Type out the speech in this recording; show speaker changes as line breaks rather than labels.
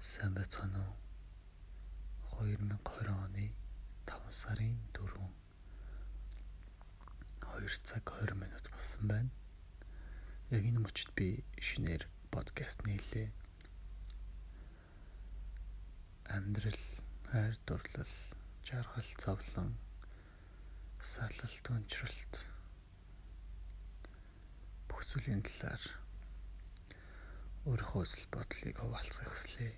Сайн байцгаана уу? 2020 оны 5 сарын 4 2 цаг 20 минут болсон байна. Яг энэ мөчид би шинээр подкаст нийлээ. Амьдрал, хайр дурлал, жаргал, зовлон, салалт, өнчрэлт бүх зүйлийн талаар өөрийнхөө өсөл бодлыг хуваалцахыг хүслээ.